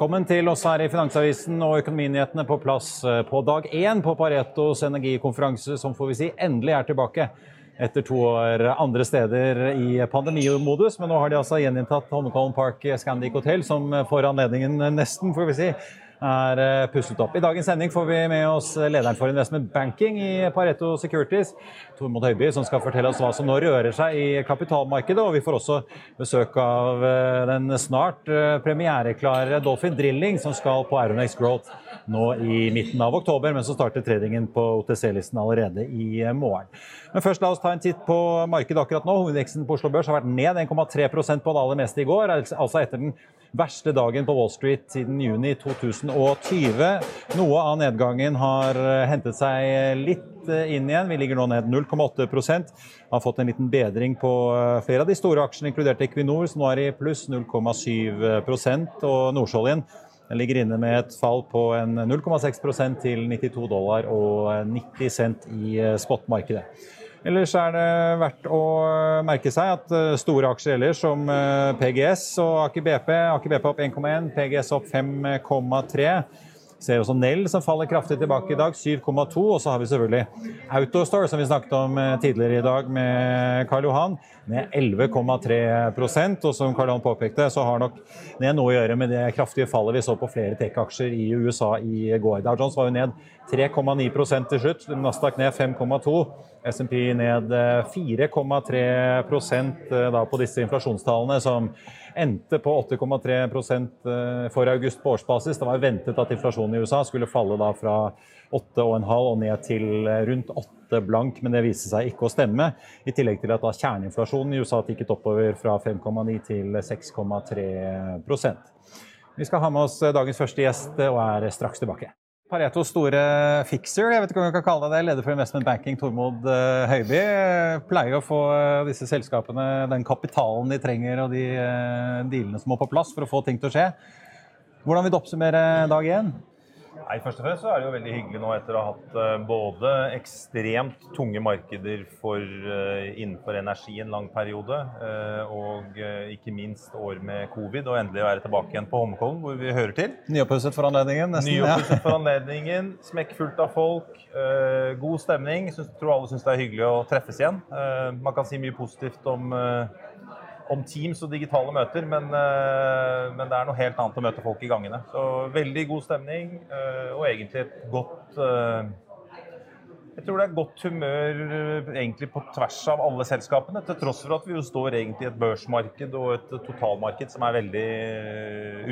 Velkommen til oss her i Finansavisen og Økonominyhetene på plass eh, på dag én på Paretos energikonferanse, som får vi si endelig er tilbake etter to år andre steder i pandemimodus. Men nå har de altså gjeninntatt Holmenkollen Park Scandic Hotel, som får anledningen nesten, får vi si, er eh, pusset opp. I dagens sending får vi med oss lederen for investment banking i Pareto Securities, Tormod Høiby, som skal fortelle oss hva som nå rører seg i kapitalmarkedet. Og vi får også besøk av eh, den snart eh, premiereklare Dolphin Drilling, som skal på Aeronex Growth nå i midten av oktober, men så starter tradingen på OTC-listen allerede i morgen. Men først la oss ta en titt på markedet akkurat nå. Hovedveksten på Oslo Børs har vært ned 1,3% på det aller meste i går, altså etter den verste dagen på Wall Street siden juni 2020. Noe av nedgangen har hentet seg litt inn igjen. Vi ligger nå ned 0,8% Har fått en liten bedring på flere av de store aksjene, inkludert Equinor, som nå er i pluss 0,7 og Nordsjøoljen den ligger inne med et fall på 0,6% til 92 dollar og 90 cent i eh, spotmarkedet. Ellers er det verdt å merke seg at eh, store aksjer ellers, som eh, PGS og Aker BP Aker BP opp 1,1, PGS opp 5,3. Ser også Nell som faller kraftig tilbake i dag, 7,2. Og så har vi selvfølgelig Autostore, som vi snakket om eh, tidligere i dag med Karl Johan, med 11,3% Og som Karl Johan påpekte, så har nok det noe å gjøre med det kraftige fallet vi så på flere tech-aksjer i USA i går. Dow Jones var jo ned 3,9% til slutt, Nasdaq ned 5,2 SMP ned 4,3 eh, da på disse inflasjonstallene, som endte på 8,3 eh, for august på årsbasis. Det var ventet at inflasjonen i USA skulle falle da fra 8,5 og ned til eh, rundt 8 blank, men det viste seg ikke å stemme. I tillegg til at da kjerneinflasjonen i USA tikket oppover fra 5,9 til 6,3% Vi skal ha med oss dagens første gjest og er straks tilbake. Paretos store fixer, jeg vet ikke om jeg kan kalle det det, leder for investment banking, Tormod eh, Høiby, pleier å få eh, disse selskapene den kapitalen de trenger og de eh, dealene som må på plass for å få ting til å skje. Hvordan vil du oppsummere dag én? Nei, først og fremst så er det jo veldig hyggelig nå etter å ha hatt uh, både ekstremt tunge markeder for, uh, innenfor energi en lang periode, uh, og ikke minst år med covid, og endelig være tilbake igjen på Holmenkollen, hvor vi hører til. Nyoppusset for anledningen, nesten. Nyoppusset ja. for anledningen, Smekkfullt av folk, god stemning. Jeg tror alle syns det er hyggelig å treffes igjen. man kan si mye positivt om om Teams og digitale møter, men, eh, men, det er noe helt annet å møte folk i gangene. Så veldig god stemning, eh, og egentlig et godt eh, jeg tror det er godt humør egentlig på tvers av alle selskapene, til tross for at vi jo står egentlig i et børsmarked og et totalmarked som er veldig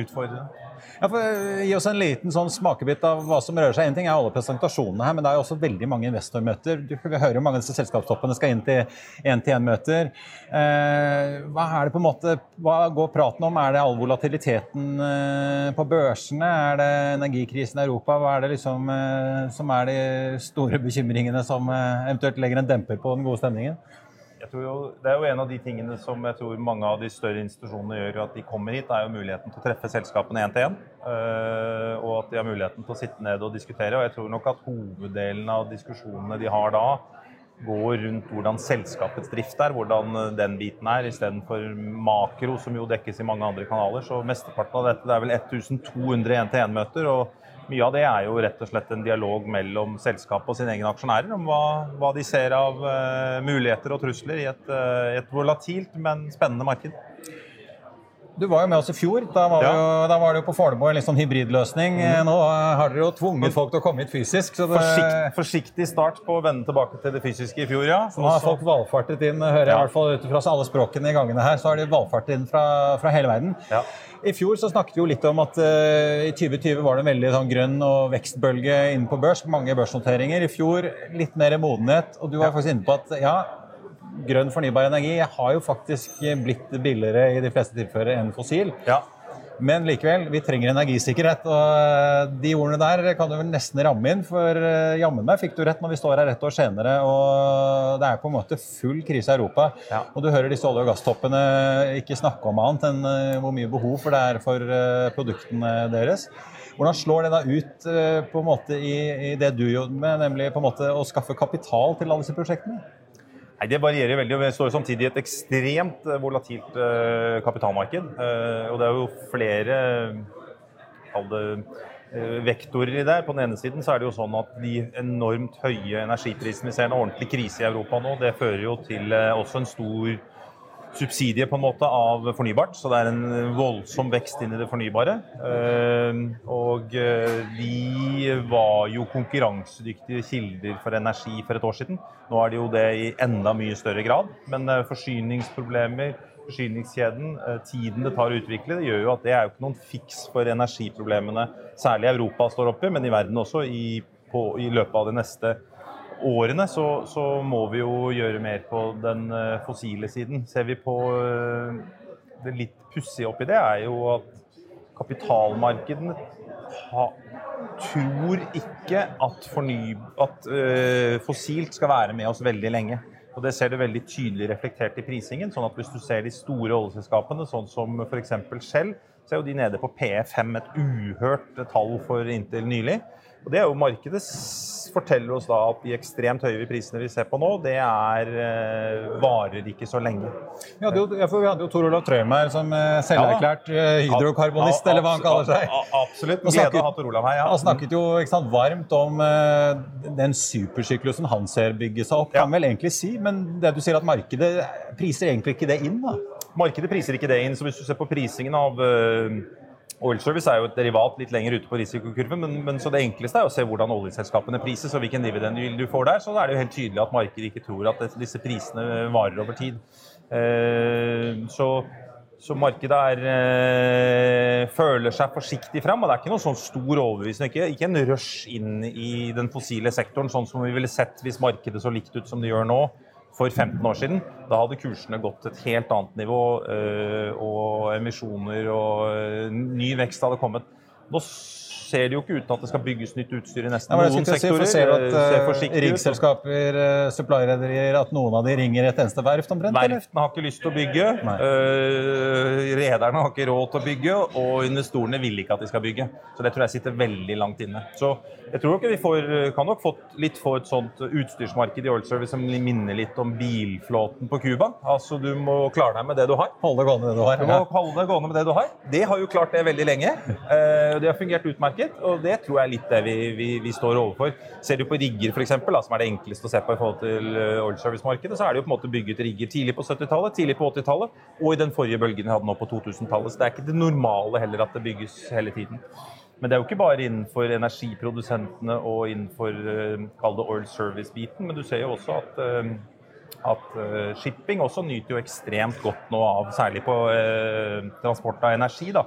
utfordrende. Ja, eh, Gi oss en liten sånn smakebit av hva som rører seg. En ting er alle presentasjonene her, men det er jo også veldig mange investormøter. Vi hører jo mange av disse selskapstoppene skal inn til én-til-én-møter. Eh, hva er det på en måte, hva går praten om? Er det all volatiliteten eh, på børsene? Er det energikrisen i Europa? Hva er det liksom eh, som er de store bekymringene som eh, eventuelt legger en demper på den gode stemningen? Jo, det er jo en av de tingene som jeg tror mange av de større institusjonene gjør at de kommer hit, er jo muligheten til å treffe selskapene én til én. Uh, og at de har muligheten til å sitte ned og diskutere. Og jeg tror nok at hoveddelen av diskusjonene de har da, går rundt hvordan selskapets drift er, hvordan den biten er, istedenfor makro, som jo dekkes i mange andre kanaler. Så mesteparten av dette det er vel 1200 én-til-én-møter. og mye av det er jo rett og slett en dialog mellom selskapet og sine egne aksjonærer om hva, hva de ser av uh, muligheter og trusler i et, uh, et volatilt, men spennende marked. Du var jo med oss i fjor. Da var, ja. jo, da var det jo på Fornebu en litt sånn hybridløsning. Mm. Nå har dere jo tvunget folk til å komme hit fysisk. Det... Forsikt, forsiktig start på å vende tilbake til det fysiske i fjor, ja. Så nå har folk valfartet inn, hører jeg ja. i hvert fall ut fra alle språkene i gangene her, så har de valfartet inn fra, fra hele verden. Ja. I fjor så snakket vi jo litt om at uh, i 2020 var det en veldig sånn, grønn og vekstbølge inne på børs. Mange børsnoteringer. I fjor litt mer modenhet. Og du var faktisk inne på at ja, grønn fornybar energi har jo faktisk blitt billigere i de fleste tilfeller enn fossil. Ja. Men likevel, vi trenger energisikkerhet. Og eh, de ordene der kan du vel nesten ramme inn, for eh, jammen meg fikk du rett når vi står her ett år senere og det er på en måte full krise i Europa. Ja. Og du hører disse olje- og gasstoppene ikke snakke om annet enn eh, hvor mye behov for det er for produktene deres. Hvordan slår det da ut på en måte i, i det du jobber med, nemlig på en måte å skaffe kapital til alle disse prosjektene? Nei, Det varierer veldig. og Vi står samtidig i et ekstremt eh, volatilt uh, kapitalmarked. Uh, og det er jo flere uh, vektorer i det. På den ene siden så er det jo sånn at de enormt høye energiprisene vi ser en ordentlig krise i Europa nå, det fører jo til også en stor subsidie på en måte av fornybart, så det er en voldsom vekst inn i det fornybare. Eh, og vi var jo konkurransedyktige kilder for energi for et år siden. Nå er det jo det i enda mye større grad. Men eh, forsyningsproblemer, forsyningskjeden, tiden det tar å utvikle, det gjør jo at det er jo ikke noen fiks for energiproblemene særlig Europa står oppi, men i verden også i, på, i løpet av det neste året årene så, så, må vi jo gjøre mer på den eh, fossile siden. Ser vi på eh, det litt pussige oppi det, er jo at kapitalmarkedene tror ikke at, forny, at uh, fossilt skal være med oss veldig lenge. Og Det ser du veldig tydelig reflektert i prisingen. sånn at Hvis du ser de store oljeselskapene, sånn som f.eks. Shell, så er jo de nede på PE5, et uhørt tall for inntil nylig. Og det er jo Markedet forteller oss da at de ekstremt høye prisene vi ser på nå, det er, eh, varer ikke så lenge. Vi hadde jo, vi hadde jo Tor Olav Trøim her som eh, selverklært eh, hydrokarbonist, ja, eller hva han kaller seg. Absolutt. Glede å ha Tor Olav her. Ja. Han snakket jo sant, varmt om den supersyklusen han ser bygge seg opp, kan ja. vel egentlig si. Men det du sier at markedet priser egentlig ikke det inn, da? Markedet priser ikke det inn. så Hvis du ser på prisingen av Oil Service er jo et derivat litt lenger ute på risikokurven, men, men, så det enkleste er å se hvordan oljeselskapene prises og hvilken dividend du får der. Så er det jo helt tydelig at markedet ikke tror at disse prisene varer over tid. Eh, så, så, markedet er, eh, føler seg forsiktig fram, og det er ikke noen sånn stor overbevisning. Ikke, ikke en rush inn i den fossile sektoren, sånn som vi ville sett hvis markedet så likt ut som det gjør nå for 15 år siden. Da hadde kursene gått til et helt annet nivå, øh, og emisjoner og øh, ny vekst hadde kommet. Nå ser det jo ikke uten at det skal bygges nytt utstyr i nesten ja, noen sektorer. Si, ser du at uh, riggselskaper, uh, supply-rederier, at noen av de ringer et eneste verft omtrent? Verftene har ikke lyst til å bygge. Uh, rederne har ikke råd til å bygge, og investorene vil ikke at de skal bygge. Så det tror jeg sitter veldig langt inne. Så jeg tror ikke vi får, kan nok få litt få et sånt utstyrsmarked i oil service som minner litt om bilflåten på Cuba. Altså du må klare deg med det du har. Holde gående med det du har. Du må holde deg gående med det du har. Det har jo klart det veldig lenge. Det har fungert utmerket marked, og det tror jeg er litt det vi, vi, vi står overfor. Ser du på rigger f.eks., som er det enkleste å se på i forhold til eh, oil service-markedet, så er det jo på en måte bygget rigger tidlig på 70-tallet, tidlig på 80-tallet og i den forrige bølgen vi hadde nå på 2000-tallet. Så det er ikke det normale heller at det bygges hele tiden. Men det er jo ikke bare innenfor energiprodusentene og innenfor eh, kall det oil service-biten, men du ser jo også at eh, at shipping også nyter jo ekstremt godt nå av, særlig på transport av energi. da,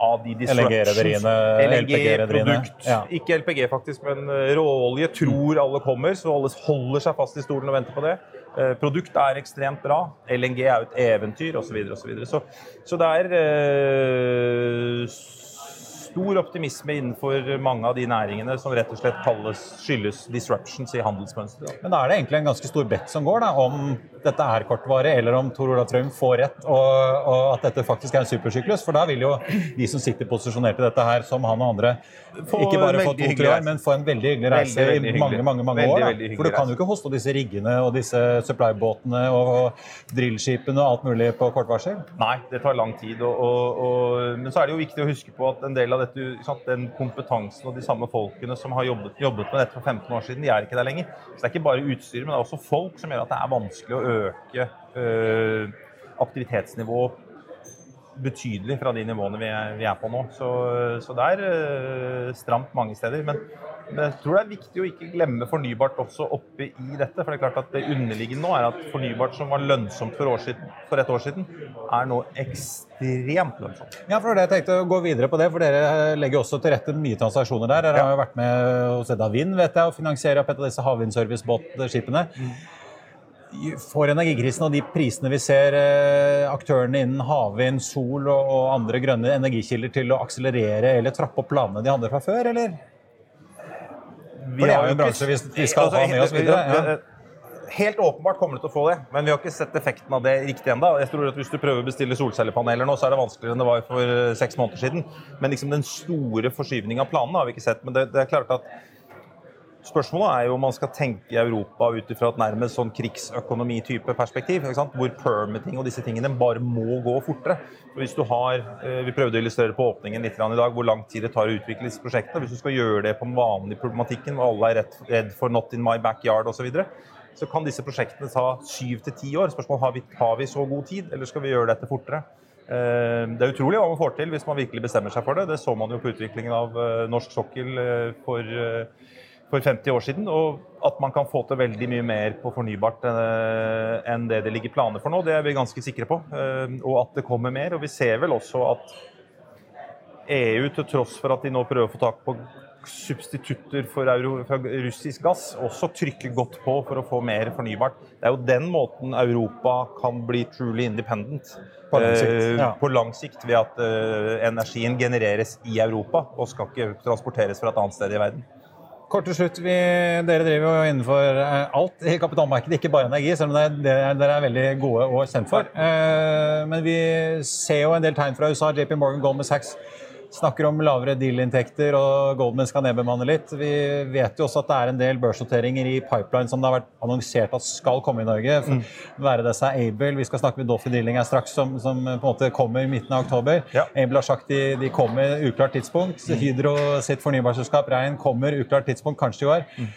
av de disruptions. LNG-produkt. Ja. Ikke LPG, faktisk, men eh, råolje tror alle kommer, så alle holder seg fast i stolen og venter på det. Eh, produkt er ekstremt bra. LNG er jo et eventyr, osv. Så, videre, og så, så, så det er eh, stor optimisme innenfor mange av de næringene som rett og slett kalles, skyldes disruptions i handelsmønsteret. Men da er det egentlig en ganske stor bet som går da, om dette er kortvarig, eller om Tor Olav Trøim får rett, og, og, at dette faktisk er en supersyklus. For da vil jo de som sitter posisjonert i dette her, som han og andre, få ikke bare få to-tre år, men få en veldig hyggelig reise veldig, veldig i mange mange, mange år. Da. For du kan jo ikke hoste disse riggene og disse supply-båtene og drillskipene og alt mulig på kort varsel. Nei, det tar lang tid. Og, og, men så er det jo viktig å huske på at en del av dette, sant, den kompetansen og de samme folkene som har jobbet, jobbet, med dette for 15 år siden, de er ikke der lenger. Så det er ikke bare utstyr, men det er også folk som gjør at det er vanskelig å øke øh, aktivitetsnivået betydelig fra de nivåene vi er, vi er på nå. Så, så det er øh, stramt mange steder. Men, men, jeg tror det er viktig å ikke glemme fornybart også oppe i dette. For det er klart at det underliggende nå er at fornybart som var lønnsomt for, siden, for et år siden, er nå ekstremt lønnsomt. Ja, for det jeg tenkte å gå videre på det, for dere legger også til rette mye transaksjoner der. Dere ja. har jo vært med hos Edda Vind, vet jeg, og finansierer opp et av disse havvindservicebåtskipene. Mm for energikrisen og de prisene vi ser eh, aktørene innen havvind, sol og, andre grønne energikilder til å akselerere eller trappe opp planene de hadde fra før, eller? For det er jo en bransje vi, vi skal altså, ha med oss videre. Ja. Helt åpenbart kommer du til å få det, men vi har ikke sett effekten av det riktig ennå. Hvis du prøver å bestille solcellepaneler nå, så er det vanskeligere enn det var for eh, seks måneder siden. Men liksom den store forskyvningen av planene har vi ikke sett. Men det, det er klart at Spørsmålet er jo om man skal tenke Europa ut fra et nærmest sånn krigsøkonomi-type perspektiv. Hvor permitting og disse tingene bare må gå fortere. Hvis du har, eh, Vi prøvde å illustrere på åpningen litt i dag hvor lang tid det tar å utvikle disse prosjektene. Hvis du skal gjøre det på den vanlige problematikken hvor alle er redd for 'not in my backyard' osv., så, videre, så kan disse prosjektene ta syv til ti år. Spørsmålet har vi, har vi så god tid, eller skal vi gjøre dette fortere? Eh, det er utrolig hva man får til hvis man virkelig bestemmer seg for det. Det så man jo på utviklingen av eh, norsk sokkel for for 50 år siden, og at man kan få til veldig mye mer på fornybart eh, enn det det ligger planer for nå, det er vi ganske sikre på. Eh, og at det kommer mer. Og vi ser vel også at EU, til tross for at de nå prøver å få tak på substitutter for, russisk gass, også trykker godt på for å få mer fornybart. Det er jo den måten Europa kan bli truly independent på lang sikt, eh, ja. på lang sikt ved at energien genereres i Europa og skal ikke transporteres fra et annet sted i verden. Kort til slutt, vi, Dere driver jo innenfor eh, alt i kapitalmarkedet, ikke bare energi, selv om det er, dere er veldig gode og kjent for. Eh, men vi ser jo en del tegn fra USA. JP Morgan, Goldman Sachs snakker om lavere deal-inntekter, og Goldman skal nedbemanne litt. Vi vet jo også at det er en del børsnoteringer i pipeline som det har vært annonsert at skal komme i Norge. Mm. Være det seg Able, vi skal snakke med Dolphy Dealing her straks, som, som, på en måte kommer i midten av oktober. Ja. Able har sagt de, de kommer uklart tidspunkt. Mm. Hydro sitt fornybarselskap Rein kommer uklart tidspunkt, kanskje i år. Mm.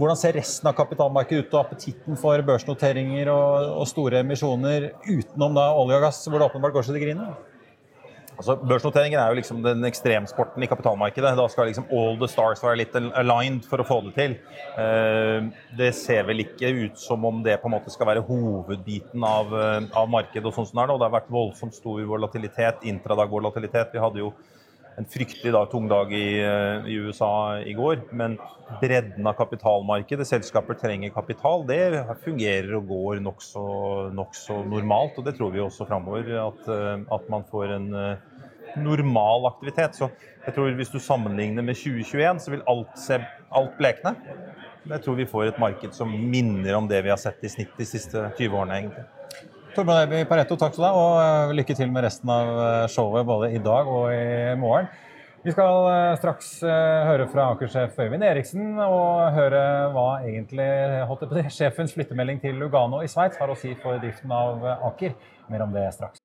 Hvordan ser resten av kapitalmarkedet ut og appetitten for børsnoteringer og, og store emisjoner utenom da olje og gass, hvor det åpenbart går så det griner? Altså, Børsnoteringen er jo liksom den ekstremsporten i kapitalmarkedet. Da skal liksom all the stars være litt aligned for å få det til. Eh, det ser vel ikke ut som om det på en måte skal være hovedbiten av, eh, av markedet. og sånn som det er nå. Det har vært voldsomt stor volatilitet, intradag-volatilitet. Vi hadde jo en fryktelig dag, tung dag i, eh, i, USA i går. Men bredden av kapitalmarkedet, selskaper trenger kapital, det fungerer og går nokså nok normalt. Og det tror vi også framover, at, at man får en normal aktivitet. Så jeg tror hvis du sammenligner med 2021, så vil alt, se, alt blekne. Men Jeg tror vi får et marked som minner om det vi har sett i snitt de siste 20 årene. egentlig. Torbjørn Eiby Pareto, takk til deg, og eh, lykke til med resten av eh, showet både i dag og i morgen. Vi skal eh, straks høre fra Aker-sjef Øyvind Eriksen og høre hva egentlig holdt på det, sjefens flyttemelding til Lugano i Sveits har å si for driften av Aker. Mer om det straks.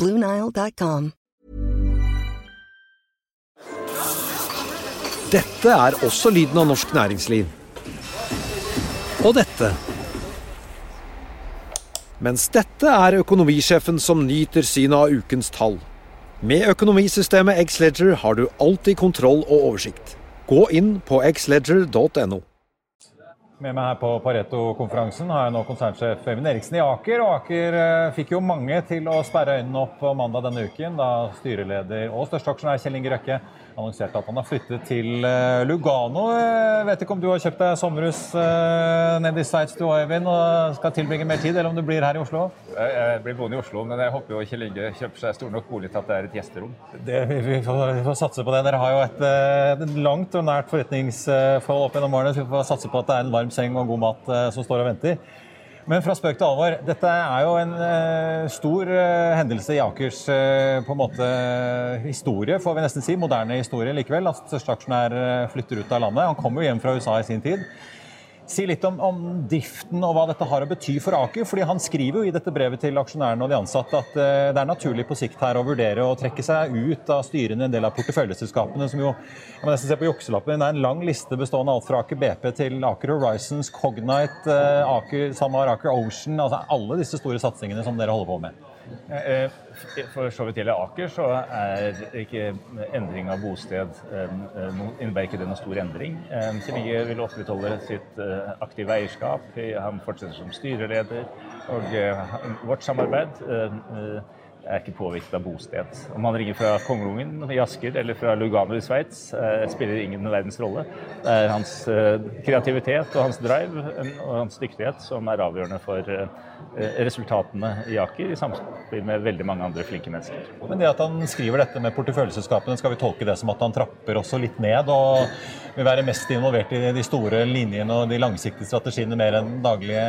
Bluenile.com. Dette er også lyden av norsk næringsliv. Og dette. Mens dette er økonomisjefen som nyter synet av ukens tall. Med økonomisystemet Xledger har du alltid kontroll og oversikt. Gå inn på xledger.no. Med meg her på Pareto-konferansen har jeg nå konsernsjef Øyvind Eriksen i Aker. Og Aker eh, fikk jo mange til å sperre øynene opp på mandag denne uken da styreleder og største aksjonær Kjell Inge Røkke annonserte at han har flyttet til eh, Lugano. Jeg vet ikke om du har kjøpt deg sommerhus ned nede i Sveits du Øyvind, og skal tilbringe mer tid, eller om du blir her i Oslo? Jeg blir boende i Oslo, men jeg håper jo Kjell Inge kjøper seg stor nok bolig til at det er et gjesterom. Det, vi, får, vi, får, satse på det. Dere har jo et, et langt og nært forretningsforhold opp gjennom årene, så vi får satse på at det er en varm seng og god mat som står og venter. Men fra spøk til alvor. Dette er jo en uh, stor uh, hendelse i Akers uh, på en måte historie, får vi nesten si. Moderne historie likevel. At største aksjonær flytter ut av landet. Han kom jo hjem fra USA i sin tid. Si litt om, om, driften og hva dette har å bety for Aker. fordi Han skriver jo i dette brevet til aksjonærene og de ansatte at uh, det er naturlig på sikt her å vurdere å trekke seg ut av styrene i en del av porteføljeselskapene, som jo jeg må nesten se på jukselappen, det er en lang liste bestående av alt fra Aker BP til Aker Horizons, Cognite, uh, Aker, SalMar, Aker Ocean. altså Alle disse store satsingene som dere holder på med. Eh, for så vidt gjelder Aker, så er ikke endring av bosted eh, innebærer ikke det noen stor endring. Kjell vil opprettholde sitt eh, aktive eierskap. Han fortsetter som styreleder. Og vårt samarbeid er ikke påvirket av bosted. Om han ringer fra Kongelungen i Asker eller fra Lugano i Sveits, spiller ingen verdens rolle. Det er hans kreativitet og hans drive og hans dyktighet som er avgjørende for Eh, resultatene i Aker i samspill med veldig mange andre flinke mennesker. Men det at han skriver dette med porteføljeselskapene, skal vi tolke det som at han trapper også litt ned? og vil være mest involvert i de store linjene og de langsiktige strategiene mer enn daglige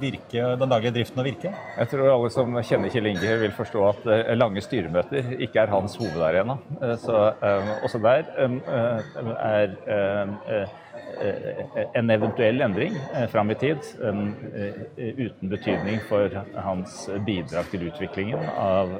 virke, den daglige driften og virke? Jeg tror alle som kjenner Kjell Inge vil forstå at eh, lange styremøter ikke er hans hovedarena. Eh, så um, også der er en eventuell endring fram i tid uten betydning for hans bidrag til utviklingen av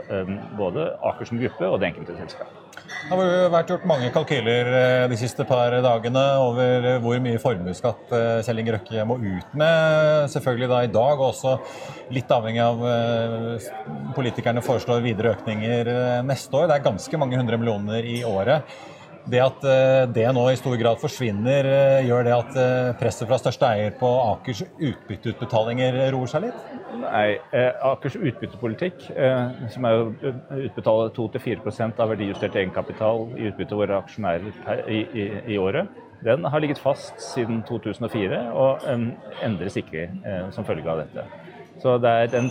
både Aker som gruppe og det enkelte selskap. Det har vært gjort mange kalkyler de siste par dagene over hvor mye formuesskatt Kjell Inge Røkke må ut med. Selvfølgelig da i dag, og også litt avhengig av politikerne foreslår videre økninger neste år. Det er ganske mange hundre millioner i året. Det at eh, det nå i stor grad forsvinner, eh, gjør det at eh, presset fra største eier på Akers utbytteutbetalinger roer seg litt? Nei, Akers utbyttepolitikk, som er å utbetale 2-4 av verdijustert egenkapital i utbytte våre aksjonærer i, i, i, året, den har ligget fast siden 2004 og endres ikke som følge av dette. Så det er den,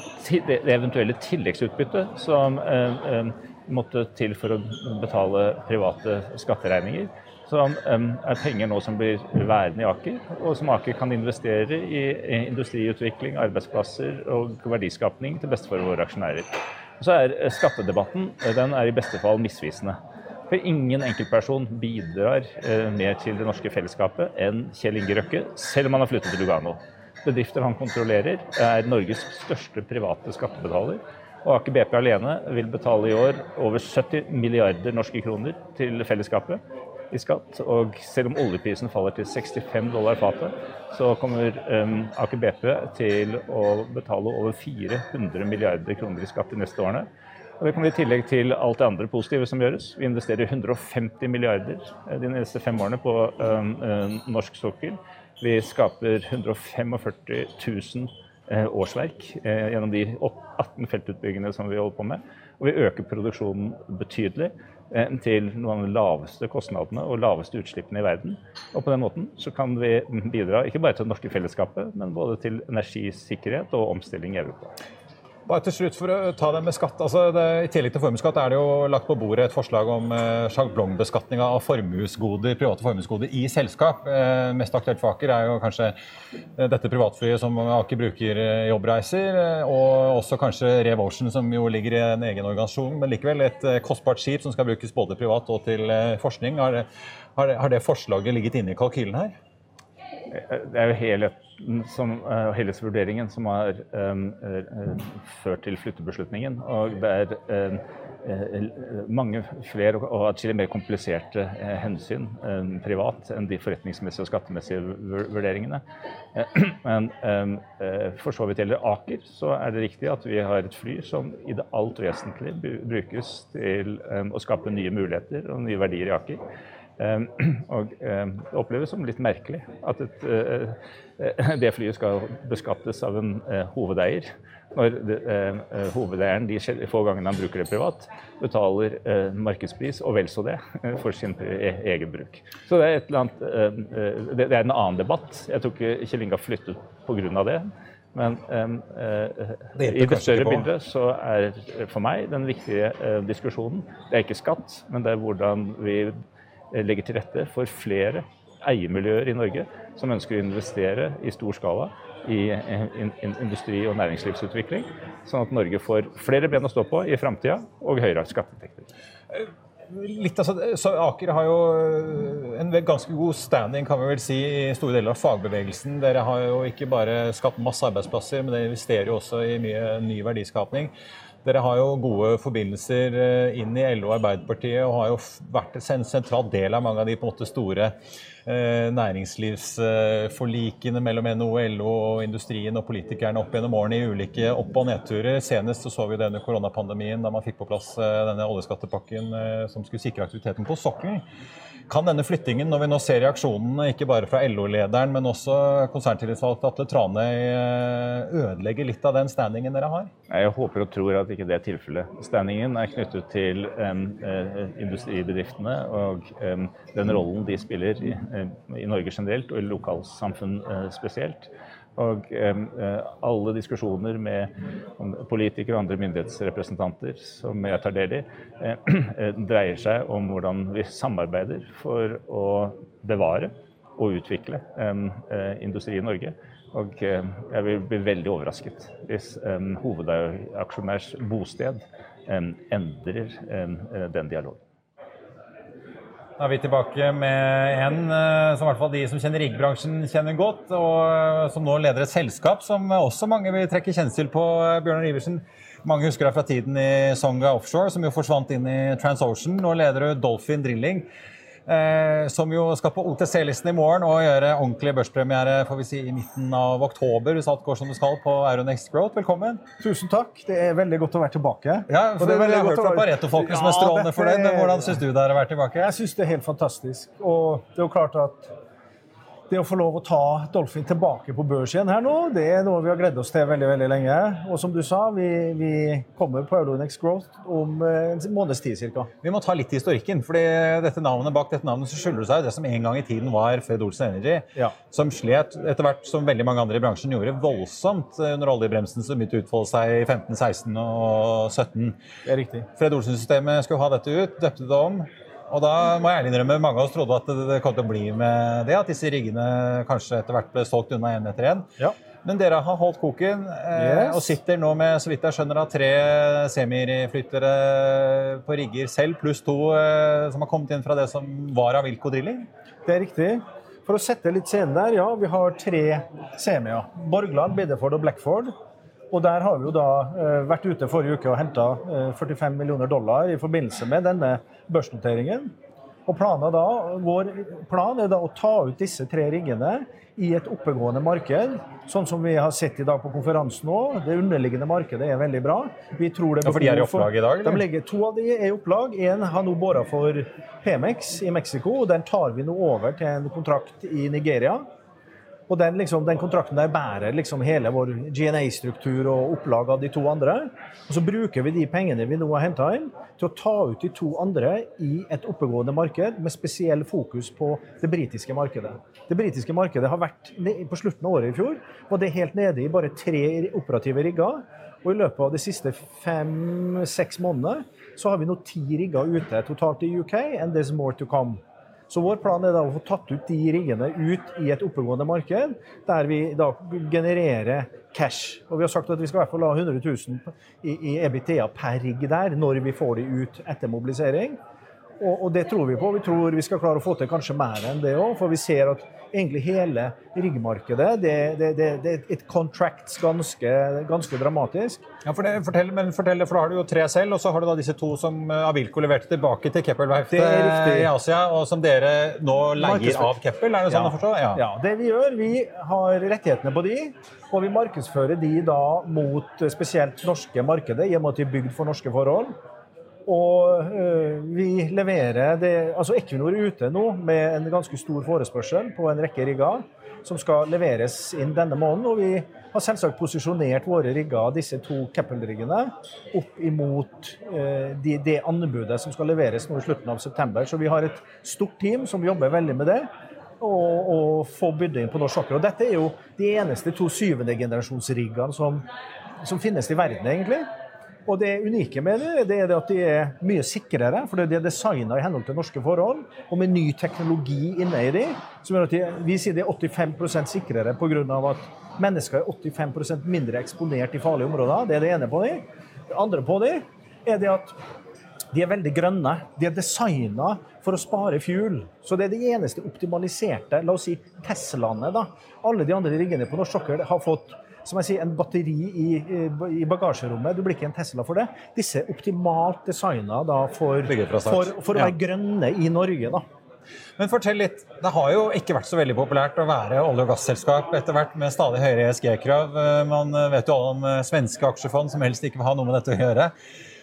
det eventuelle tilleggsutbyttet som måtte til for å betale private skatteregninger. Så det er penger nå som blir værende i Aker, og som Aker kan investere i industriutvikling, arbeidsplasser og verdiskapning til beste for våre aksjonærer. Så er eh, Skattedebatten den er i beste fall misvisende. For ingen enkeltperson bidrar eh, mer til det norske fellesskapet enn Kjell Inge Røkke, selv om han har flyttet til Lugano. Bedrifter han kontrollerer, er Norges største private skattebetaler. Og Aker BP alene vil betale i år over 70 milliarder norske kroner til fellesskapet i skatt. Og selv om oljeprisen faller til 65 dollar fatet, så kommer um, Aker BP til å betale over 400 milliarder kroner i skatt de neste årene. Og Det kommer i tillegg til alt det andre positive som gjøres. Vi investerer 150 milliarder eh, de neste fem årene på um, um, norsk sokkel. Vi skaper 145 000 Eh, årsverk eh, gjennom de 18 feltutbyggingene som vi holder på med. Og vi øker produksjonen betydelig eh, til noen av de laveste kostnadene og laveste utslippene i verden. Og på den måten så kan vi bidra ikke bare til det norske fellesskapet, men både til energisikkerhet og omstilling i Europa. Bare til slutt for å ta det med skatt. Altså det, I tillegg til formuesskatt er det jo lagt på bordet et forslag om eh, sjablongbeskatning av formuesgoder, private formuesgoder i selskap. Eh, mest aktuelt for Aker er jo kanskje eh, dette privatflyet som Aker bruker i eh, jobbreiser, eh, og også kanskje Rev Ocean, som jo ligger i en egen organisasjon, men likevel et kostbart skip som skal brukes både privat og til forskning. Har har det, har det forslaget ligget inne i kalkylen her? Det er jo helheten som, uh, helhetsvurderingen som har um, uh, ført til flyttebeslutningen. Og det er mange flere og atskillig mer kompliserte hensyn privat enn de forretningsmessige og skattemessige vurderingene. Men for så vidt gjelder Aker, så er det riktig at vi har et fly som i det alt vesentlige brukes til å skape nye muligheter og nye verdier i Aker. Og det oppleves som litt merkelig at et, det flyet skal beskattes av en hovedeier når eh, eh hovedeieren de få gangene han bruker det privat, betaler eh, markedspris og vel så det eh, for sin e egen bruk. Så det er, annet, eh, eh det, er en annen debatt. Jeg tror ikke Kjell Inge har flyttet pga. det. Men det i det større bildet så er for meg den viktige diskusjonen det er ikke skatt, men det er hvordan vi legger til rette for flere eiermiljøer i Norge som ønsker å investere i stor skala i industri- og næringslivsutvikling, sånn at Norge får flere ben å stå på i framtida og høyere skatteinntekter. Litt, altså, så Aker har jo en ganske god standing kan vi vel si, i store deler av fagbevegelsen. Dere har jo ikke bare skapt masse arbeidsplasser, men dere investerer jo også i mye ny verdiskapning. Dere har jo gode forbindelser eh, inn i LO og Arbeiderpartiet og har jo vært en sentral del av mange av de på en måte store eh, næringslivsforlikene mellom NHO, LO og industrien og politikerne opp gjennom årene i ulike opp- og nedturer. Senest så, så vi det under koronapandemien, da man fikk på plass eh, denne oljeskattepakken som skulle sikre aktiviteten på sokkelen. Kan denne flyttingen, når vi nå ser reaksjonene ikke bare fra LO-lederen, men også konserntillitsvalgte Atle Tranøy, eh, ødelegge litt av den standingen dere har? Jeg håper og tror at ikke det er tilfellet. Standingen er knyttet til um, industribedriftene og um, den rollen de spiller i, i Norge generelt og i lokalsamfunn uh, spesielt. Og eh, alle diskusjoner med politikere og andre myndighetsrepresentanter som jeg tar del i, eh, dreier seg om hvordan vi samarbeider for å bevare og utvikle eh, industri i Norge. Og eh, jeg vil bli veldig overrasket hvis en hovedaksjonærs bosted endrer den dialogen. Da er vi tilbake med en eh, som i hvert fall de som kjenner riggbransjen kjenner godt, og eh, som nå leder et selskap som også mange vil trekke kjensel på. Eh, Bjørnar Iversen, mange husker deg fra tiden i Songa Offshore, som jo forsvant inn i TransOcean. Nå leder du Dolphin Drilling som jo skal på OTC-listen i morgen og gjøre ordentlig børspremiere får vi si, i midten av oktober. Hvis alt går som det skal på Euronext Growth. Velkommen. Tusen takk. Det er veldig godt å være tilbake. Ja, for det er veldig godt å være Pareto-folket som er strålende for det. Hvordan syns du det er å være tilbake? Jeg syns det er helt fantastisk. Og det er jo klart at det å få lov å ta Dolphin tilbake på børs igjen her nå, det er noe vi har gledd oss til veldig veldig lenge. Og som du sa, vi, vi kommer på Euronex Growth om eh, en måneds tid ca. Vi må ta litt i historikken. fordi dette navnet, Bak dette navnet så skylder det seg det som en gang i tiden var Fred Olsen Energy, ja. som slet, etter hvert som veldig mange andre i bransjen gjorde, voldsomt under oljebremsen som begynte å utfolde seg i 15, 16 og 17. Det er riktig. Fred Olsen-systemet skulle ha dette ut, døpte det om. Og da må jeg ærlig innrømme mange av oss trodde at det kom til å bli med det, at disse riggene kanskje etter hvert ble solgt unna én etter én. Ja. Men dere har holdt koken eh, yes. og sitter nå med så vidt jeg skjønner, tre semiflyttere på rigger selv, pluss to eh, som har kommet inn fra det som var av Wilco Drilling? Det er riktig. For å sette litt scenen der, ja, vi har tre semier. Borgland, Biddeford og Blackford. Og der har vi jo da eh, vært ute forrige uke og henta 45 eh, millioner dollar i forbindelse med denne børsnoteringen. Og da, Vår plan er da å ta ut disse tre riggene i et oppegående marked, sånn som vi har sett i dag på konferansen òg. Det underliggende markedet er veldig bra. Vi tror det ja, for de er i opplag i dag? Eller? De legger, to av de er i opplag. Én har nå båra for Pemex i Mexico, og den tar vi nå over til en kontrakt i Nigeria. Og den, liksom, den, kontrakten der bærer liksom hele vår GNA-struktur og opplag av de to andre. Og så bruker vi de pengene vi nå har henta inn, til å ta ut de to andre i et oppegående marked med spesiell fokus på det britiske markedet. Det britiske markedet har vært På slutten av året i fjor var det helt nede i bare tre operative rigger. Og i løpet av de siste fem-seks månedene så har vi nå ti rigger ute totalt i UK, and there's more to come. Så vår plan er da å få tatt ut de riggene ut i et oppegående marked, der vi da genererer cash. Og vi har sagt at vi skal i hvert fall ha 100 000 i, i EBITDA per rigg der, når vi får de ut etter mobilisering. Og, og, det tror vi på. Vi tror vi skal klare å få til kanskje mer enn det òg, for vi ser at egentlig hele riggmarkedet det, det, det, det et contracts ganske, ganske dramatisk. Ja, for det, fortell, men fortell, for Da har du jo tre selv, og så har du da disse to som eh, Avilko leverte tilbake til Keppel-verftet i Asia, og som dere nå leier av Keppel? Er det sånn ja. å forstå? Ja. ja. det vi gjør, vi har rettighetene på de, og vi markedsfører de da mot spesielt norske markedet, i og med at de er bygd for norske forhold. Og øh, vi leverer det Altså Equinor er ute nå med en ganske stor forespørsel på en rekke rigger som skal leveres inn denne måneden. Og vi har selvsagt posisjonert våre rigger, disse to Keppel-riggene, opp imot det de, det anbudet som skal leveres nå i slutten av september. Så vi har et stort team som jobber veldig med det. Og, og få bydd inn på norsk sokkel. Og dette er jo de eneste to syvende generasjonsriggene som, som finnes i verden, egentlig. Og det unike med det, det er at de er mye sikrere, for de er designa i henhold til norske forhold, og med ny teknologi inne i de, som gjør at vi sier de er 85% sikrere pga. at mennesker er 85% mindre eksponert i farlige områder. Det er det ene på de. Det andre på de er det at de er veldig grønne. De er designa for å spare fuel. Så det er det eneste optimaliserte la oss si, Teslaene. da. Alle de andre riggene på norsk sokkel har fått som jeg sier, en batteri i, i, bagasjerommet. Du blir ikke en Tesla for det. Disse er optimalt designa for, for, for, å være ja. grønne i Norge. da. Men fortell litt. Det har jo ikke vært så veldig populært å være olje- og gasselskap etter hvert med stadig høyere ESG-krav. Man vet jo alle om eh, svenske aksjefond som helst ikke vil ha noe med dette å gjøre.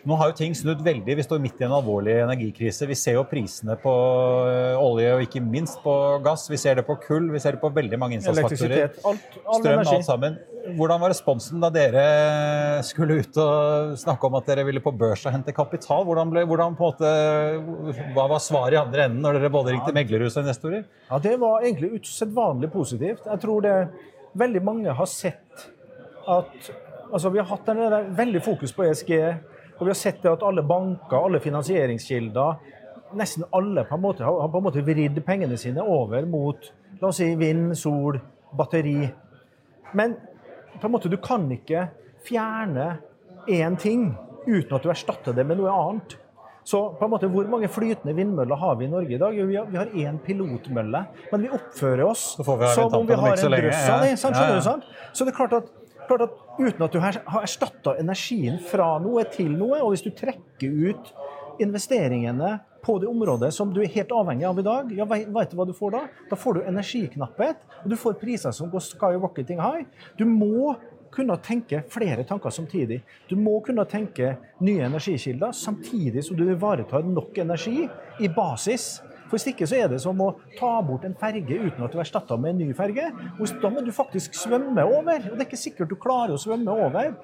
Nå har jo ting snudd veldig. Vi står midt i en alvorlig energikrise. Vi ser jo prisene på eh, olje og ikke minst på gass. Vi ser det på kull, vi ser det på veldig mange innsatsfaktorer. Strøm, alt sammen. Hvordan var responsen da dere skulle ut og snakke om at dere ville på børs og hente kapital? Hvordan ble, hvordan måte, hva var svaret i andre enden når dere både ringte meglerhus og investorer? Ja, Det var egentlig usedvanlig positivt. Jeg tror det veldig mange har sett at altså Vi har hatt en veldig fokus på ESG og vi har sett at alle banker, alle finansieringskilder, nesten alle på en måte har på en måte vridd pengene sine over mot la oss si, vind, sol, batteri. Men på en måte, du kan ikke fjerne én ting uten at du erstatter det med noe annet. Så på en måte, Hvor mange flytende vindmøller har vi i Norge i dag? Jo, vi har én pilotmølle. Men vi oppfører oss som om vi har en drøss av det. Så det er klart at klart at Uten at du har erstatta energien fra noe til noe, og hvis du trekker ut investeringene på det området som du er helt avhengig av i dag, ja, veit du hva du får da? Da får du energiknapphet, og du får priser som går skyrocketing high. Du må kunne tenke flere tanker samtidig. Du må kunne tenke nye energikilder samtidig som du ivaretar nok energi i basis for Hvis ikke så er det som å ta bort en ferge uten at du erstatter med en ny ferge. Da må du faktisk svømme over. Og det er ikke sikkert du klarer å svømme over.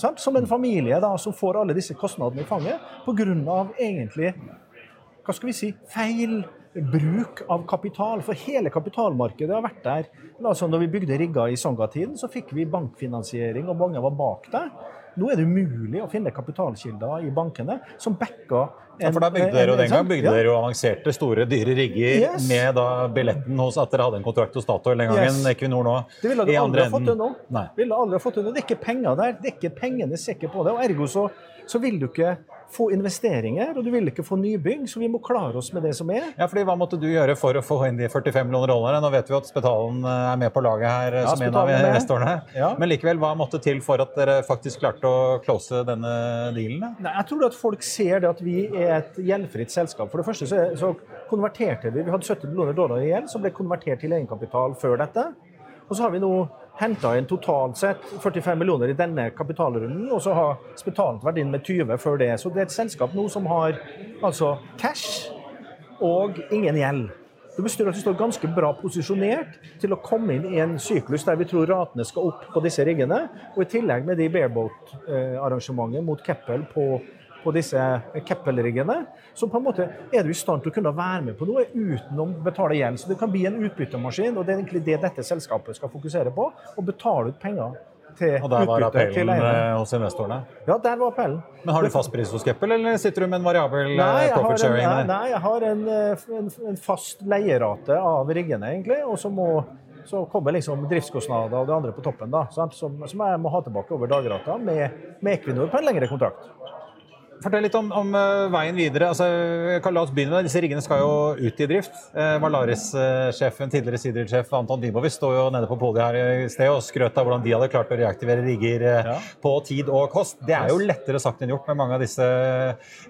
Sant? Som en familie da, som får alle disse kostnadene i fanget pga. egentlig hva skal vi si, feil bruk av kapital. For hele kapitalmarkedet har vært der. Altså, når vi bygde rigger i Songa-tiden, så fikk vi bankfinansiering, og mange var bak der. Nå er det umulig å finne kapitalkilder i bankene som backer ja, for da bygde dere jo den gang bygde ja. dere jo avanserte, store, dyre rigger yes. med da billetten hos at dere hadde en kontrakt hos Statoil den gangen. Yes. Equinor nå. Det ville du aldri ha fått til nå. Ville aldri ha fått til nå. Det er ikke penger der. Det er ikke pengene sikker på det. og Ergo så, så vil du ikke få investeringer, og du vil ikke få nybygg. Så vi må klare oss med det som er. Ja, fordi Hva måtte du gjøre for å få inn de 45 millioner dollarene? Nå vet vi at Spetalen eh, er med på laget her eh, ja, som en av investorene. Ja. Men likevel, hva måtte til for at dere faktisk klarte å close denne dealen? Nei, jeg tror at folk ser det at vi er et gjeldfritt selskap. For det første så, så konverterte vi Vi hadde 70 millioner dollar i gjeld som ble konvertert til egenkapital før dette. Og så har vi nå henta inn totalt sett 45 millioner i denne kapitalrunden, og så har Spetalet vært inn med 20 før det. Så det er et selskap nå som har altså cash og ingen gjeld. Det betyr at vi står ganske bra posisjonert til å komme inn i en syklus der vi tror ratene skal opp på disse riggene. Og i tillegg med de bareboat-arrangementet mot Keppel på på disse Keppel-riggene, så på en måte er du i stand til å kunne være med på noe uten å betale gjeld. Så det kan bli en utbyttemaskin, og det er egentlig det dette selskapet skal fokusere på. Å betale ut penger til og der var appellen eh, hos investorene? Ja, der var appellen. Men Har du fast pris hos Keppel, eller sitter du med en variabel nei, eh, profit sharing? En, nei, jeg har en, eh, en, en fast leierate av riggene, egentlig. Og så, må, så kommer liksom driftskostnader og det andre på toppen, da, som, som, jeg må ha tilbake over dagrata med, med Equinor på en lengre kontrakt. Fortell litt om, om uh, veien videre. Altså, la oss begynne med Disse riggene skal jo ut i drift. Uh, Valaris-sjefen, uh, tidligere Sidril-sjef Anton Dimovic står jo nede på podiet her i sted og skrøt av hvordan de hadde klart å reaktivere rigger ja. på tid og kost. Det er jo lettere sagt enn gjort med mange av disse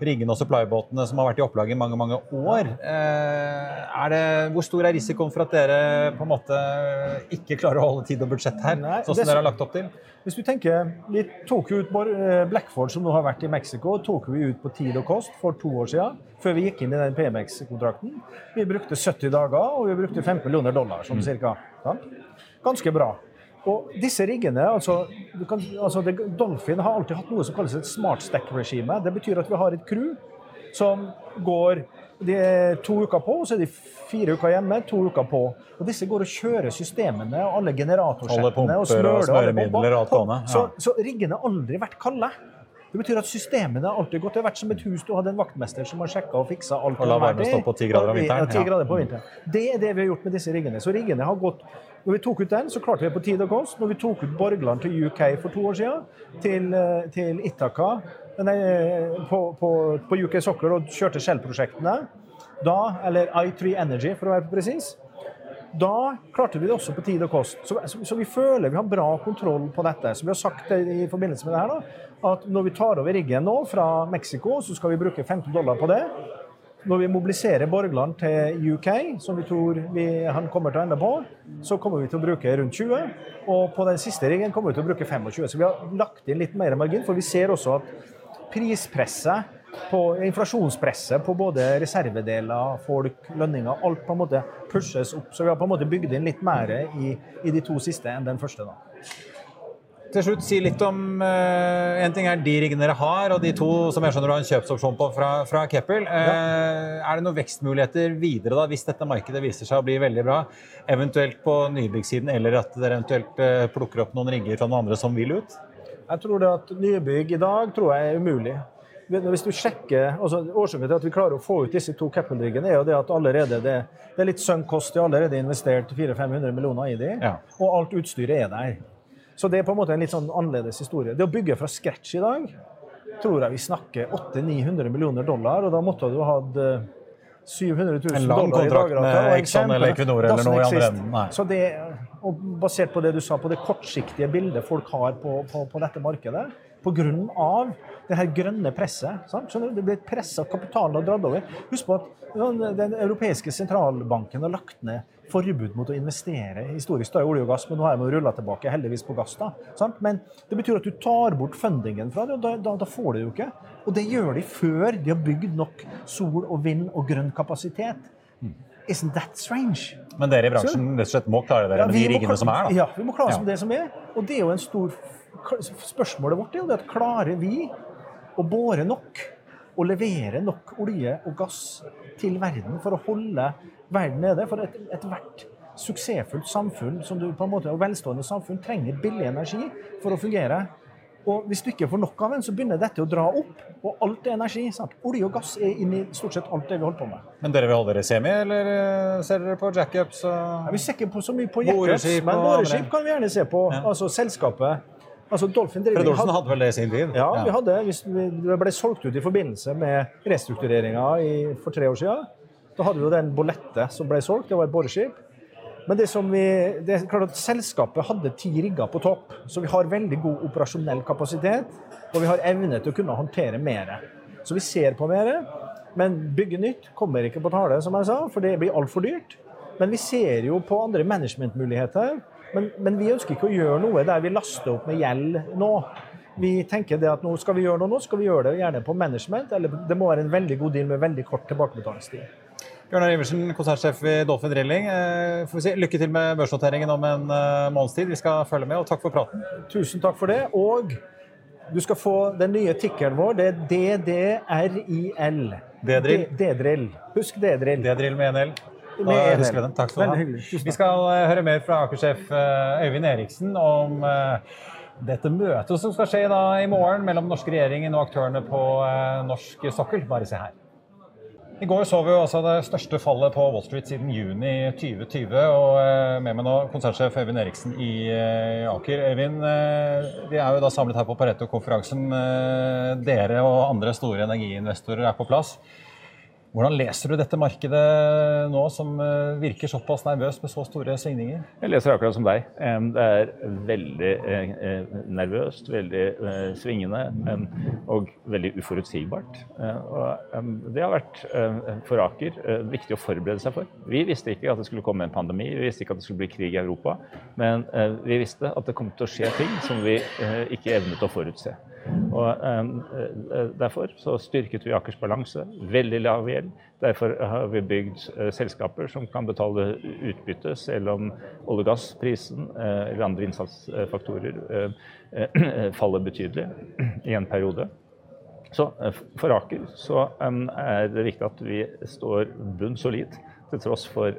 riggene og supply-båtene som har vært i opplag i mange mange år. Det, hvor stor er risikoen for at dere på en måte ikke klarer å holde tid og budsjett her, sånn som dere har lagt opp til? Hvis du tenker, Vi tok ut Blackford, som nå har vært i Mexico, tok vi ut på tid og kost for to år siden, før vi gikk inn i den PMX-kontrakten. Vi brukte 70 dager, og vi brukte 15 millioner dollar, sånn cirka. Sant? Ganske bra. Og disse riggene, altså, du kan, altså Dolphin har alltid hatt noe som kalles et smart stack-regime. Det betyr at vi har et crew som går de er to uker på, og så er de fire uker hjemme, to uker på. Og disse går og kjører systemene og alle generatorsjettene og smører alle smøremidler og alt ja. Så, så riggene har aldri vært kalde. Det betyr at systemene har alltid gått. Det har vært som et hus du hadde en vaktmester som har sjekka og fiksa alt. Og la varmen stå på 10 grader om vinteren, Ja, 10 grader på vinteren. Det er det vi har gjort med disse riggene. Så riggene har gått Når vi tok ut den, så klarte vi det på tid og kost. Når vi tok ut Borgland til UK for to år siden, til, eh, til nei, på, på, på UK Soccer og kjørte Shell-prosjektene, da, eller I3 Energy for å være presis, da klarte vi det også på tid og kost. Så, så, så vi føler vi har bra kontroll på dette. Så vi har sagt i forbindelse med det her da, at når vi tar over riggen nå fra Mexico, så skal vi bruke 15 dollar på det. Når vi mobiliserer Borgland til UK, som vi tror vi, han kommer til å ende på, så kommer vi til å bruke rundt 20. Og på den siste riggen kommer vi til å bruke 25. Så vi har lagt inn litt mer margin, for vi ser også at prispresset på inflasjonspresset på både reservedeler, folk, lønninger, alt på en måte pushes opp. Så vi har på en måte bygd inn litt mer i, i de to siste enn den første. da. Til slutt, si litt om uh, En ting er de riggene dere har, og de to som jeg skjønner du har en kjøpsopsjon på fra, fra Keppel. Eh, Er det noen vekstmuligheter videre da, hvis dette markedet viser seg å bli veldig bra? Eventuelt på nybyggsiden, eller at dere eventuelt uh, plukker opp noen rigger fra noen andre som vil ut? Jeg tror det at nybygg i dag tror jeg er umulig. Hvis du sjekker, altså Årsaken til at vi klarer å få ut disse to Keppel-riggene, er jo det at allerede det, det er litt sunk cost. De har allerede investert 400-500 millioner i de, Ja. og alt utstyret er der. Så det er på en måte en litt sånn annerledes historie. Det å bygge fra scratch i dag, tror jeg vi snakker 800-900 millioner dollar, og da måtte du ha hatt eh, 700 000 dollar i kontrakt En med kontrakt med Exxon eller Equinor eller noe i andre enden. Så det, og basert på det du sa, på det kortsiktige bildet folk har på, på, på dette markedet, pga. det her grønne presset. Sant? Så det blir pressa kapitalen og dratt over. Husk på at Den europeiske sentralbanken har lagt ned forbud mot å investere historisk da i olje og gass, men nå har de rulla tilbake, heldigvis på gass. da, sant? Men det betyr at du tar bort fundingen fra det, og da, da, da får du det jo ikke. Og det gjør de før de har bygd nok sol og vind og grønn kapasitet. Isn't that strange? Men dere i bransjen rett og slett må klare dere med de riggene som er? da? Ja, vi må klare oss Ja. med det som er. Og det er jo en stor Spørsmålet vårt er jo det at klarer vi å bore nok og levere nok olje og gass til verden for å holde verden nede? For et- ethvert suksessfullt samfunn som du på en måte, og velstående samfunn trenger billig energi for å fungere. Og hvis du ikke får nok av den, så begynner dette å dra opp. Og alt er energi. sant? Olje og gass er inni stort sett alt det vi holder på med. Men dere vil holde dere semi, eller eh, ser dere på jackups? og- Ja, vi ser ikke på så mye på jackups, men boreskip kan vi gjerne se på. Ja. Altså selskapet. Altså Dolphin Fred Olsen hadde vel det i sin tid? ja, vi hadde, hvis vi, det ble solgt ut i forbindelse med restruktureringa for tre år siden. Da hadde vi jo den Bolette som ble solgt, det var et boreskip. Men det som vi, det er klart at selskapet hadde ti rigger på topp, så vi har veldig god operasjonell kapasitet. Og vi har evne til å kunne håndtere mer. Så vi ser på mer. Men bygge nytt kommer ikke på tale, som jeg sa, for det blir altfor dyrt. Men vi ser jo på andre managementmuligheter. Men, men vi ønsker ikke å gjøre noe der vi laster opp med gjeld nå. Vi tenker det at nå skal vi gjøre noe nå, skal vi gjøre det gjerne på management, eller det må være en veldig god deal med veldig kort tilbakebetalingstid. Bjørnar Iversen, konsernsjef i Dolphin Drilling. Eh, får vi si, lykke til med børsnoteringen om en eh, måneds tid. Vi skal følge med, og takk for praten. Tusen takk for det. Og du skal få den nye tikkeren vår. Det er DDRIL. D-drill. D-drill. Husk D-drill. D-drill med en L. Da Med en L. husker vi den. Takk skal du ha. Vi skal eh, høre mer fra Aker-sjef Øyvind Eriksen om dette møtet som skal skje da i morgen mellom den norske regjeringen og aktørene på norsk sokkel. Bare se her. I går så vi jo altså det største fallet på Wall Street siden juni 2020. og eh, Med meg nå konsernsjef Øyvind Eriksen i eh, Aker. Øyvind, eh, vi er jo da samlet her på Pareto-konferansen. Dere og andre store energiinvestorer er på plass. Hvordan leser du dette markedet nå, som eh, virker såpass nervøst med så store svingninger? Jeg leser akkurat som deg. Det er veldig eh, eh, nervøst, veldig svingende og veldig uforutsigbart. Og Det har vært for Aker viktig å forberede seg for. Vi visste ikke at det skulle komme en pandemi, vi visste ikke at det skulle bli krig i Europa. Men vi visste at det kom til å skje ting som vi ikke evnet å forutse. Og eh, Derfor så styrket vi Akers balanse. Veldig lav gjeld. Derfor har vi bygd eh, selskaper som kan betale utbytte selv om olje- og gassprisen eh, eller andre innsatsfaktorer faller betydelig i en periode. Så For Aker så er det viktig at vi står bunnsolid til tross for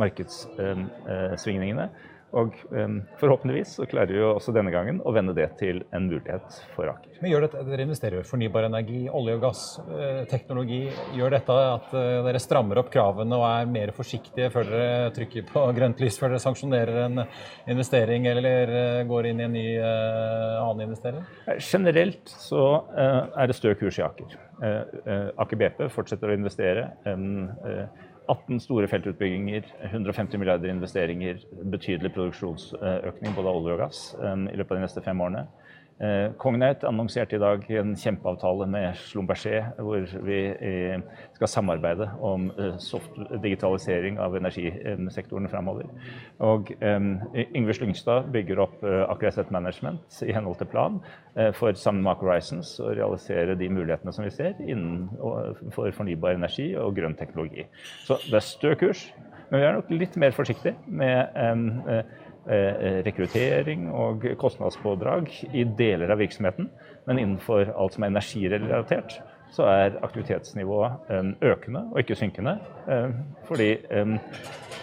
markedssvingningene. Og um, forhåpentligvis så klarer vi også denne gangen å vende det til en mulighet for Aker. Men gjør dette, Dere investerer i fornybar energi, olje- og gassteknologi. Eh, gjør dette at uh, dere strammer opp kravene og er mer forsiktige før dere trykker på grønt lys, før dere sanksjonerer en investering eller uh, går inn i en ny uh, annen investering? Generelt så er det stø kurs i Aker. Aker BP fortsetter å investere. Um, 18 store feltutbygginger, 150 milliarder investeringer, betydelig produksjonsøkning både av olje og gass um, i løpet av de neste fem årene. Eh, Cognite annonserte i dag en kjempeavtale med Schlumberger, hvor vi eh, skal samarbeide om soft digitalisering av energisektoren framover. Og Yngve Slyngstad bygger opp Aker Asset Management i henhold til plan for sammen med Aker Horizons å realisere de mulighetene som vi ser innenfor fornybar energi og grønn teknologi. Så det er stø kurs, men vi er nok litt mer forsiktige med Eh, rekruttering og kostnadspådrag i deler av virksomheten. Men innenfor alt som er energirelatert, så er aktivitetsnivået eh, økende og ikke synkende. Eh, fordi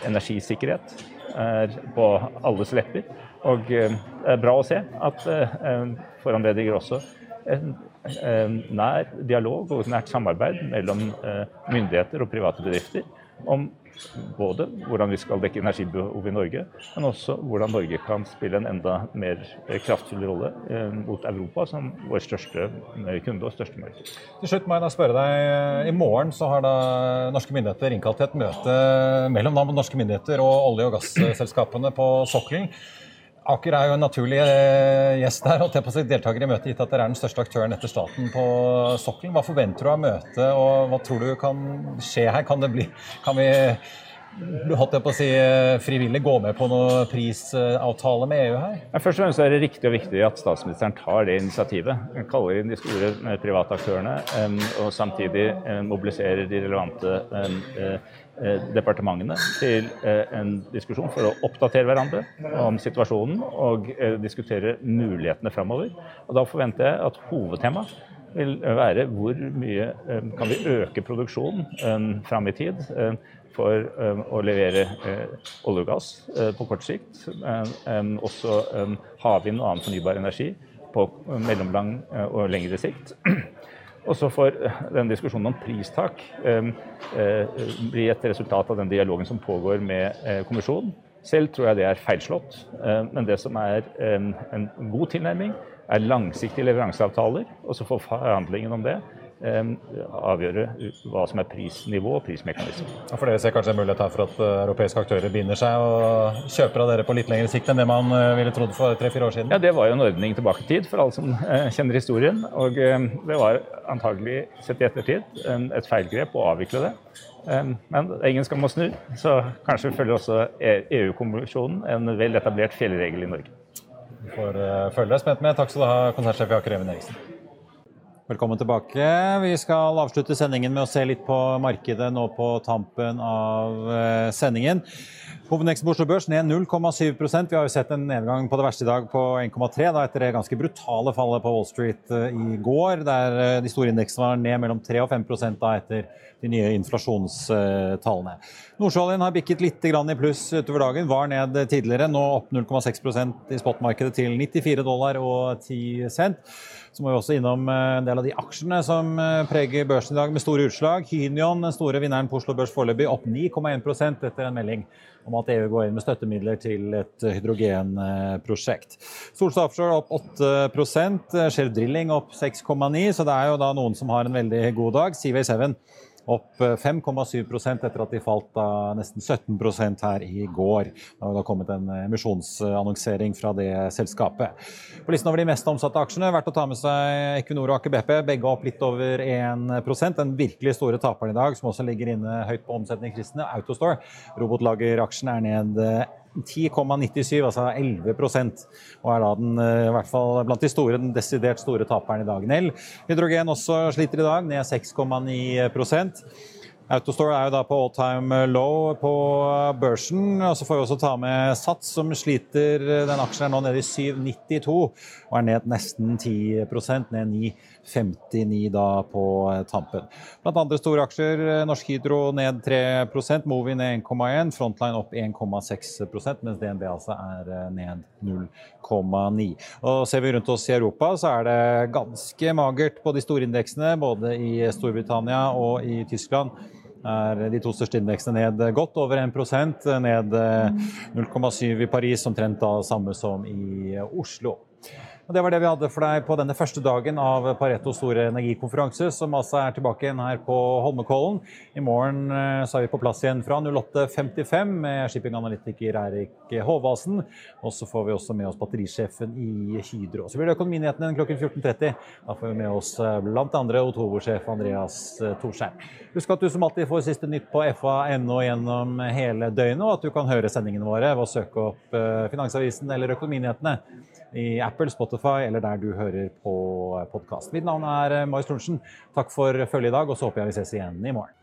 energisikkerhet er på alles lepper. Og det er bra å se at foranlediger også nær dialog og nært samarbeid mellom myndigheter og private bedrifter om både hvordan vi skal dekke energibehovet i Norge, men også hvordan Norge kan spille en enda mer kraftfull rolle eh, mot Europa som vår største eh, kunde og største marked. Til slutt må jeg da spørre deg, I morgen så har da norske myndigheter innkalt til et møte mellom norske myndigheter og olje- og gasselskapene på sokkelen. Aker er jo en naturlig eh, gjest her og på deltaker i møtet, gitt at dere er den største aktøren etter staten på sokkelen. Hva forventer du av møtet, og hva tror du kan skje her? Kan, bli, kan vi holdt jeg på å si, frivillig gå med på noe prisavtale med EU her? Ja, først og fremst er det riktig og viktig at statsministeren tar det initiativet. Kaller inn de store eh, private aktørene og samtidig mobiliserer de relevante Eh, departementene til eh, en diskusjon for å oppdatere hverandre om situasjonen og eh, diskutere mulighetene framover. Og da forventer jeg at hovedtemaet vil være hvor mye kan vi øke produksjonen fram i tid for å levere olje og gass på kort sikt. Også havvind og annen fornybar energi på mellomlang og lengre sikt. Og så får den diskusjonen om pristak eh, eh, bli et resultat av den dialogen som pågår med eh, kommisjonen. Selv tror jeg det er feilslått, men det som er en god tilnærming, er langsiktige leveranseavtaler. Og så får forhandlingen om det avgjøre hva som er prisnivå og prismekanisme. Ja, for Dere ser kanskje en mulighet her for at uh, europeiske aktører binder seg og kjøper av dere på litt lengre sikt enn det man uh, ville trodd for tre-fire år siden? Ja, Det var jo en ordning tilbake i tid, for alle som uh, kjenner historien. Og det var antagelig, sett i ettertid, et feilgrep å avvikle det. Men ingen skal må snu, så kanskje følger også EU-kommisjonen e en vel etablert fjellregel i Norge. Vi får følge deg spent med. Takk skal du ha, konsertsjef Jakob Even Eriksen. Velkommen tilbake. Vi skal avslutte sendingen med å se litt på markedet nå på tampen av eh, sendingen. Hovedindeksen på Oslo Børs ned 0,7% Vi har jo sett en nedgang på det verste i dag på 1,3 etter det ganske brutale fallet på Wall Street eh, i går, der eh, de store indeksene var ned mellom 3 og 5 da etter de nye inflasjonstallene. Nordsjøoljen har bikket litt i pluss utover dagen, var ned tidligere. Nå opp 0,6% i spotmarkedet til 94 dollar og 10 cent. Så må vi også innom eh, en del av de aksjene som preger børsen i dag med store utslag. Hynion, den store vinneren på Oslo Børs foreløpig, opp 9,1% etter en melding om at EU går inn med støttemidler til et hydrogenprosjekt. Solstad Offshore opp 8 Shell Drilling opp 6,9 så det er jo da noen som har en veldig god dag. Seaway 7 opp 5,7 etter at de falt av nesten 17 her i går. Det har da kommet en emisjonsannonsering fra det selskapet. På listen over de mest omsatte aksjene verdt å ta med seg Equinor og Aker BP, begge opp litt over 1 Den virkelig store taperen i dag, som også ligger inne høyt på omsetning, Kristne, Autostore. Robotlageraksjen er ned 10,97, altså 11% og er da den, i hvert fall blant de store, den desidert store taperen i dag. Nell hydrogen også sliter i dag, ned 6,9% Autostore er jo da på all time low på børsen. og Så får vi også ta med Sats, som sliter. Den aksjen er nå nede i 7,92 og er ned nesten 10% ned 9,59 da på tampen. Blant andre store aksjer, Norsk Hydro ned 3 Movi ned 1,1 Frontline opp 1,6% mens DNB altså er ned 0,9 Og Ser vi rundt oss i Europa, så er det ganske magert på de store indeksene, både i Storbritannia og i Tyskland er de to største indeksene ned godt over 1% ned 0,7 i Paris, omtrent da samme som i Oslo. Og Det var det vi hadde for deg på denne første dagen av Pareto store energikonferanse, som altså er tilbake igjen her på Holmenkollen. I morgen eh, så er vi på plass igjen fra 08.55 med shippinganalytiker Eirik Håvasen. Og så får vi også med oss batterisjefen i Hydro. Så blir det Økonominyhetene klokken 14.30. Da får vi med oss eh, bl.a. Otovo-sjef Andreas Thorsheim. Torsheim. Husk at du som alltid får siste nytt på fa.no gjennom hele døgnet, og at du kan høre sendingene våre ved å søke opp Finansavisen eller Økonominyhetene i Apple, Spotify eller der du hører på podkast. Mitt navn er eh, Marius Thorensen. Takk for følget i dag, og så håper jeg vi ses igjen i morgen.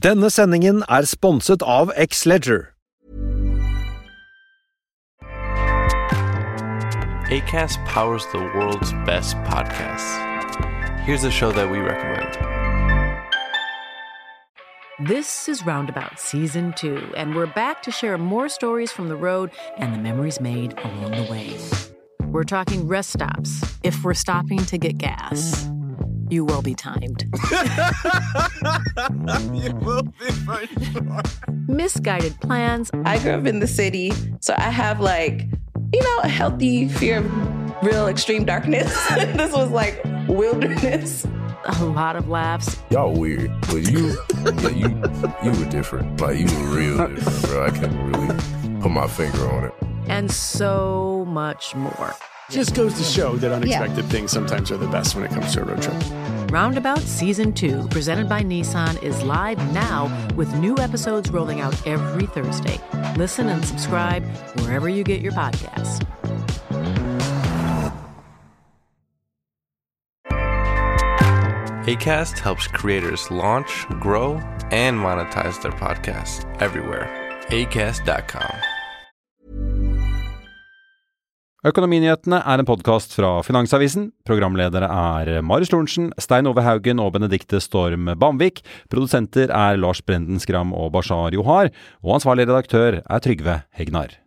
Denne sendingen er sponset av X-Leger. ACAST powers the world's best podcasts. Here's a show that we recommend. This is Roundabout Season 2, and we're back to share more stories from the road and the memories made along the way. We're talking rest stops, if we're stopping to get gas. You will be timed. you will be for sure. Misguided plans. I grew up in the city, so I have like, you know, a healthy fear of real extreme darkness. this was like wilderness a lot of laughs. Y'all weird, but you, yeah, you, you were different. Like you were real different, bro. I can't really put my finger on it. And so much more. Just goes to show that unexpected yeah. things sometimes are the best when it comes to a road trip. Roundabout Season 2, presented by Nissan, is live now with new episodes rolling out every Thursday. Listen and subscribe wherever you get your podcasts. ACAST helps creators launch, grow, and monetize their podcasts everywhere. ACAST.com. Økonominyhetene er en podkast fra Finansavisen. Programledere er Marius Lorentzen, Stein Ove Haugen og Benedikte Storm Bamvik. Produsenter er Lars Brenden Skram og Bashar Johar. Og ansvarlig redaktør er Trygve Hegnar.